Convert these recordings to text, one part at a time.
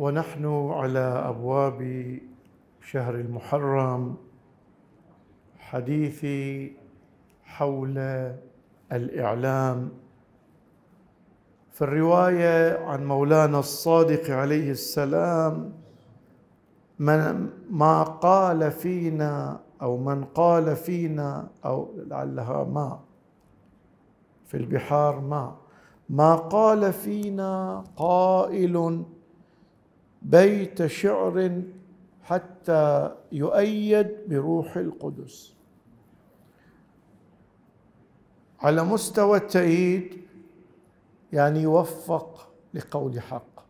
ونحن على أبواب شهر المحرم حديثي حول الإعلام. في الرواية عن مولانا الصادق عليه السلام من ما قال فينا أو من قال فينا أو لعلها ما في البحار ما. ما قال فينا قائل بيت شعر حتى يؤيد بروح القدس. على مستوى التأييد يعني يوفق لقول حق.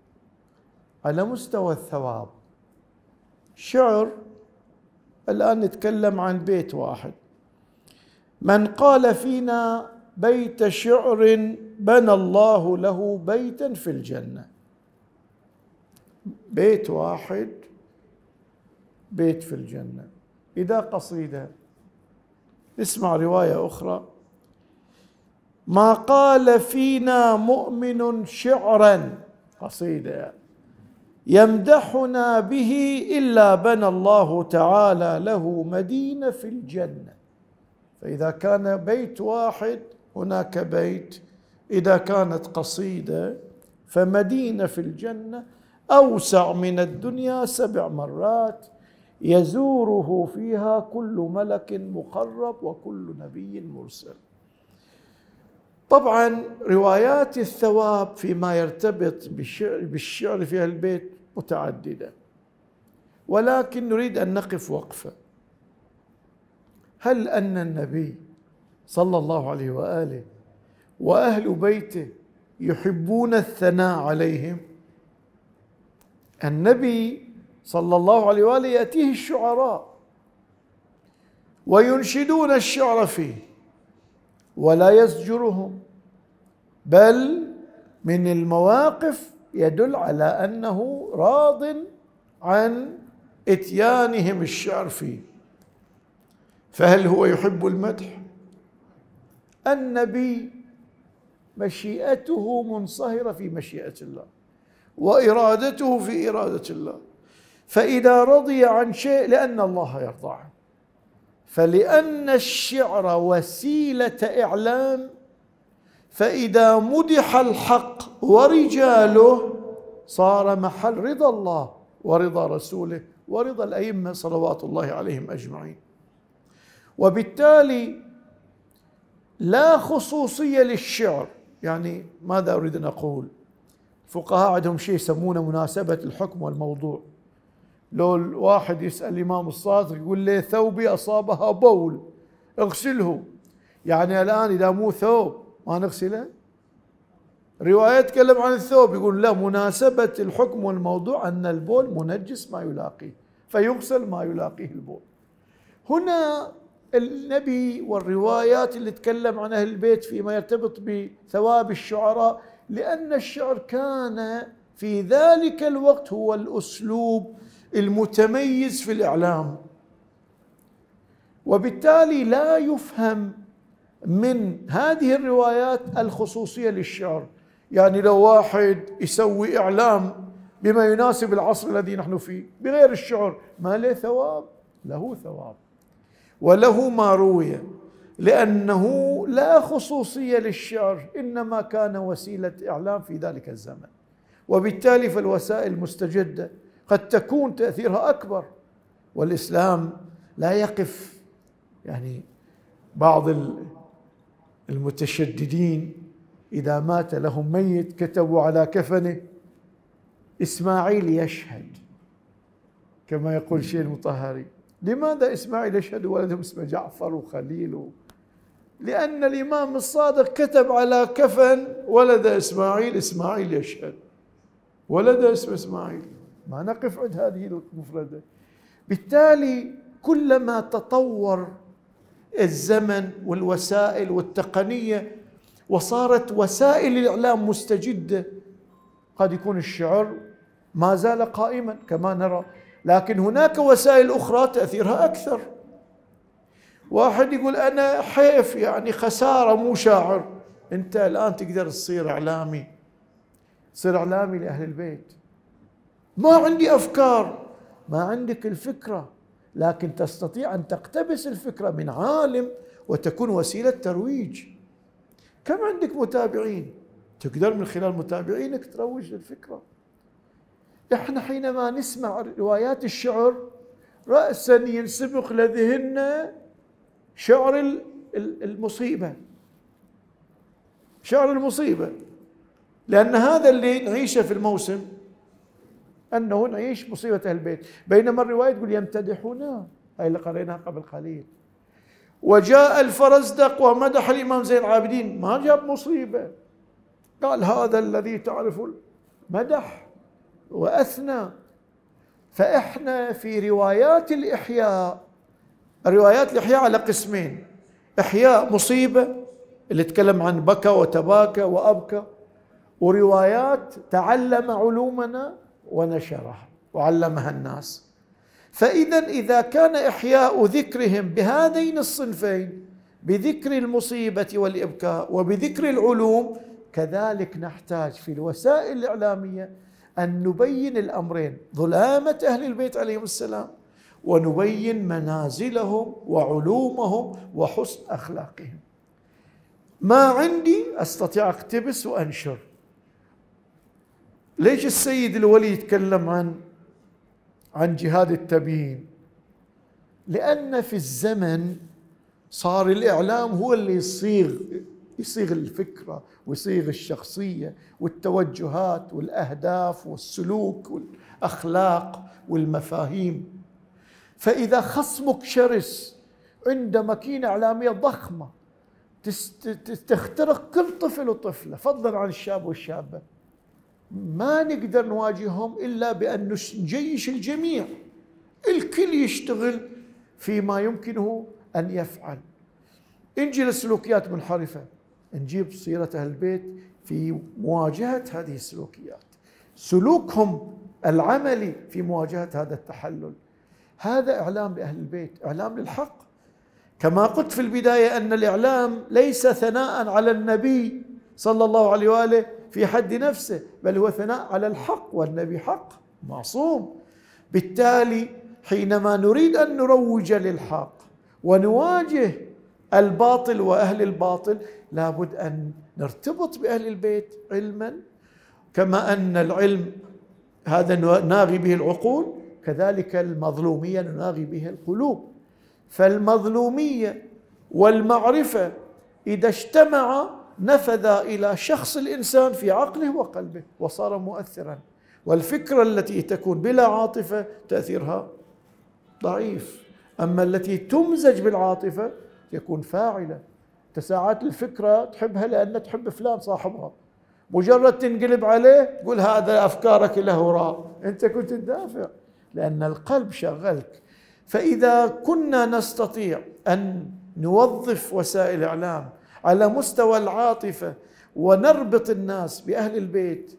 على مستوى الثواب شعر الآن نتكلم عن بيت واحد. من قال فينا بيت شعر بنى الله له بيتا في الجنة. بيت واحد بيت في الجنة. إذا قصيدة اسمع رواية أخرى. ما قال فينا مؤمن شعرا قصيدة يمدحنا به إلا بنى الله تعالى له مدينة في الجنة. فإذا كان بيت واحد هناك بيت. إذا كانت قصيدة فمدينة في الجنة. أوسع من الدنيا سبع مرات يزوره فيها كل ملك مقرب وكل نبي مرسل. طبعا روايات الثواب فيما يرتبط بالشعر, في البيت متعددة. ولكن نريد أن نقف وقفه هل أن النبي صلى الله عليه وآله وأهل بيته يحبون الثناء عليهم؟ النبي صلى الله عليه وآله يأتيه الشعراء وينشدون الشعر فيه ولا يزجرهم بل من المواقف يدل على أنه راض عن إتيانهم الشعر فيه. فهل هو يحب المدح؟ النبي مشيئته منصهرة في مشيئة الله. وإرادته في إرادة الله. فإذا رضي عن شيء لأن الله يرضى عنه. فلأن الشعر وسيلة إعلام فإذا مدح الحق ورجاله صار محل رضا الله ورضا رسوله ورضا الأئمة صلوات الله عليهم أجمعين. وبالتالي لا خصوصية للشعر. يعني ماذا أريد أن أقول؟ الفقهاء عندهم شيء يسمونه مناسبة الحكم والموضوع. لو الواحد يسأل الإمام الصادق يقول لي ثوبي أصابها بول؟ اغسله. يعني الآن إذا مو ثوب ما نغسله؟ رواية تكلم عن الثوب يقول لا مناسبة الحكم والموضوع أن البول منجس ما يلاقيه فيغسل ما يلاقيه البول. هنا النبي والروايات اللي تكلم عن أهل البيت فيما يرتبط بثواب الشعراء لأن الشعر كان في ذلك الوقت هو الأسلوب المتميز في الإعلام. وبالتالي لا يفهم من هذه الروايات الخصوصية للشعر. يعني لو واحد يسوي إعلام بما يناسب العصر الذي نحن فيه بغير الشعر ما له ثواب؟ له ثواب. وله ما روي. لأنه لا خصوصية للشعر إنما كان وسيلة إعلام في ذلك الزمن. وبالتالي فالوسائل المستجدة قد تكون تأثيرها أكبر. والإسلام لا يقف يعني بعض المتشددين إذا مات لهم ميت كتبوا على كفنه إسماعيل يشهد كما يقول شيء المطهري. لماذا إسماعيل يشهد ولدهم اسمه جعفر وخليل لأن الإمام الصادق كتب على كفن ولد إسماعيل إسماعيل يشهد. ولد اسم إسماعيل. ما نقف عند هذه المفردة. بالتالي كلما تطور الزمن والوسائل والتقنية وصارت وسائل الإعلام مستجدة قد يكون الشعر ما زال قائما كما نرى. لكن هناك وسائل أخرى تأثيرها أكثر. واحد يقول أنا حيف يعني خسارة مو شاعر. أنت الآن تقدر تصير إعلامي. تصير إعلامي لأهل البيت. ما عندي أفكار ما عندك الفكرة. لكن تستطيع أن تقتبس الفكرة من عالم وتكون وسيلة ترويج. كم عندك متابعين؟ تقدر من خلال متابعينك تروج للفكره إحنا حينما نسمع روايات الشعر راسا ينسبق لذهننا شعر المصيبة. شعر المصيبة. لأن هذا اللي نعيشه في الموسم أنه نعيش مصيبة أهل البيت. بينما الرواية تقول يمتدحونه هاي اللي قريناها قبل قليل. وجاء الفرزدق ومدح الإمام زين العابدين. ما جاب مصيبة. قال هذا الذي تعرف المدح وأثنى. فإحنا في روايات الإحياء روايات الإحياء على قسمين. إحياء مصيبة اللي تكلم عن بكى وتباكى وأبكى وروايات تعلم علومنا ونشرها وعلمها الناس. فاذا إذا كان إحياء ذكرهم بهذين الصنفين بذكر المصيبة والإبكاء وبذكر العلوم كذلك نحتاج في الوسائل الإعلامية أن نبين الأمرين. ظلامة أهل البيت عليهم السلام. ونبين منازلهم وعلومهم وحسن أخلاقهم. ما عندي أستطيع اقتبس وانشر ليش السيد الولي يتكلم عن عن جهاد التبيين؟ لأن في الزمن صار الإعلام هو اللي يصيغ يصيغ الفكرة ويصيغ الشخصية والتوجهات والأهداف والسلوك والأخلاق والمفاهيم. فإذا خصمك شرس عند ماكينة إعلامية ضخمة تخترق كل طفل وطفلة. فضلا عن الشاب والشابة. ما نقدر نواجههم إلا بأن نجيش الجميع. الكل يشتغل فيما يمكنه أن يفعل. نجي للسلوكيات منحرفة. نجيب سيرة أهل البيت في مواجهة هذه السلوكيات. سلوكهم العملي في مواجهة هذا التحلل. هذا إعلام لأهل البيت إعلام للحق. كما قلت في البداية أن الإعلام ليس ثناء على النبي صلى الله عليه وآله في حد نفسه بل هو ثناء على الحق والنبي حق معصوم. بالتالي حينما نريد أن نروج للحق ونواجه الباطل وأهل الباطل لابد أن نرتبط بأهل البيت علما. كما أن العلم هذا ناغي به العقول كذلك المظلومية نناغي به القلوب. فالمظلومية والمعرفة إذا اجتمعا نفذ إلى شخص الإنسان في عقله وقلبه وصار مؤثرا. والفكرة التي تكون بلا عاطفة تأثيرها ضعيف. أما التي تمزج بالعاطفة يكون فاعلة. تساعات الفكرة تحبها لأن تحب فلان صاحبها. مجرد تنقلب عليه تقول هذا أفكارك له هراء أنت كنت تدافع. لأن القلب شغلك فإذا كنا نستطيع أن نوظف وسائل الاعلام على مستوى العاطفة ونربط الناس بأهل البيت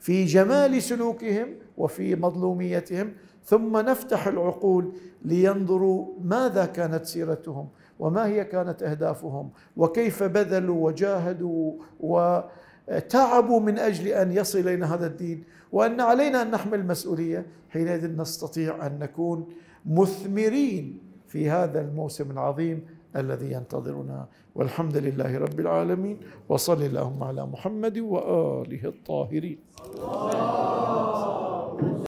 في جمال سلوكهم وفي مظلوميتهم ثم نفتح العقول لينظروا ماذا كانت سيرتهم وما هي كانت أهدافهم وكيف بذلوا وجاهدوا وتعبوا من أجل أن يصل الينا هذا الدين. وأن علينا أن نحمل مسؤوليه حينئذ نستطيع أن نكون مثمرين في هذا الموسم العظيم الذي ينتظرنا. والحمد لله رب العالمين وصل اللهم على محمد وآله الطاهرين.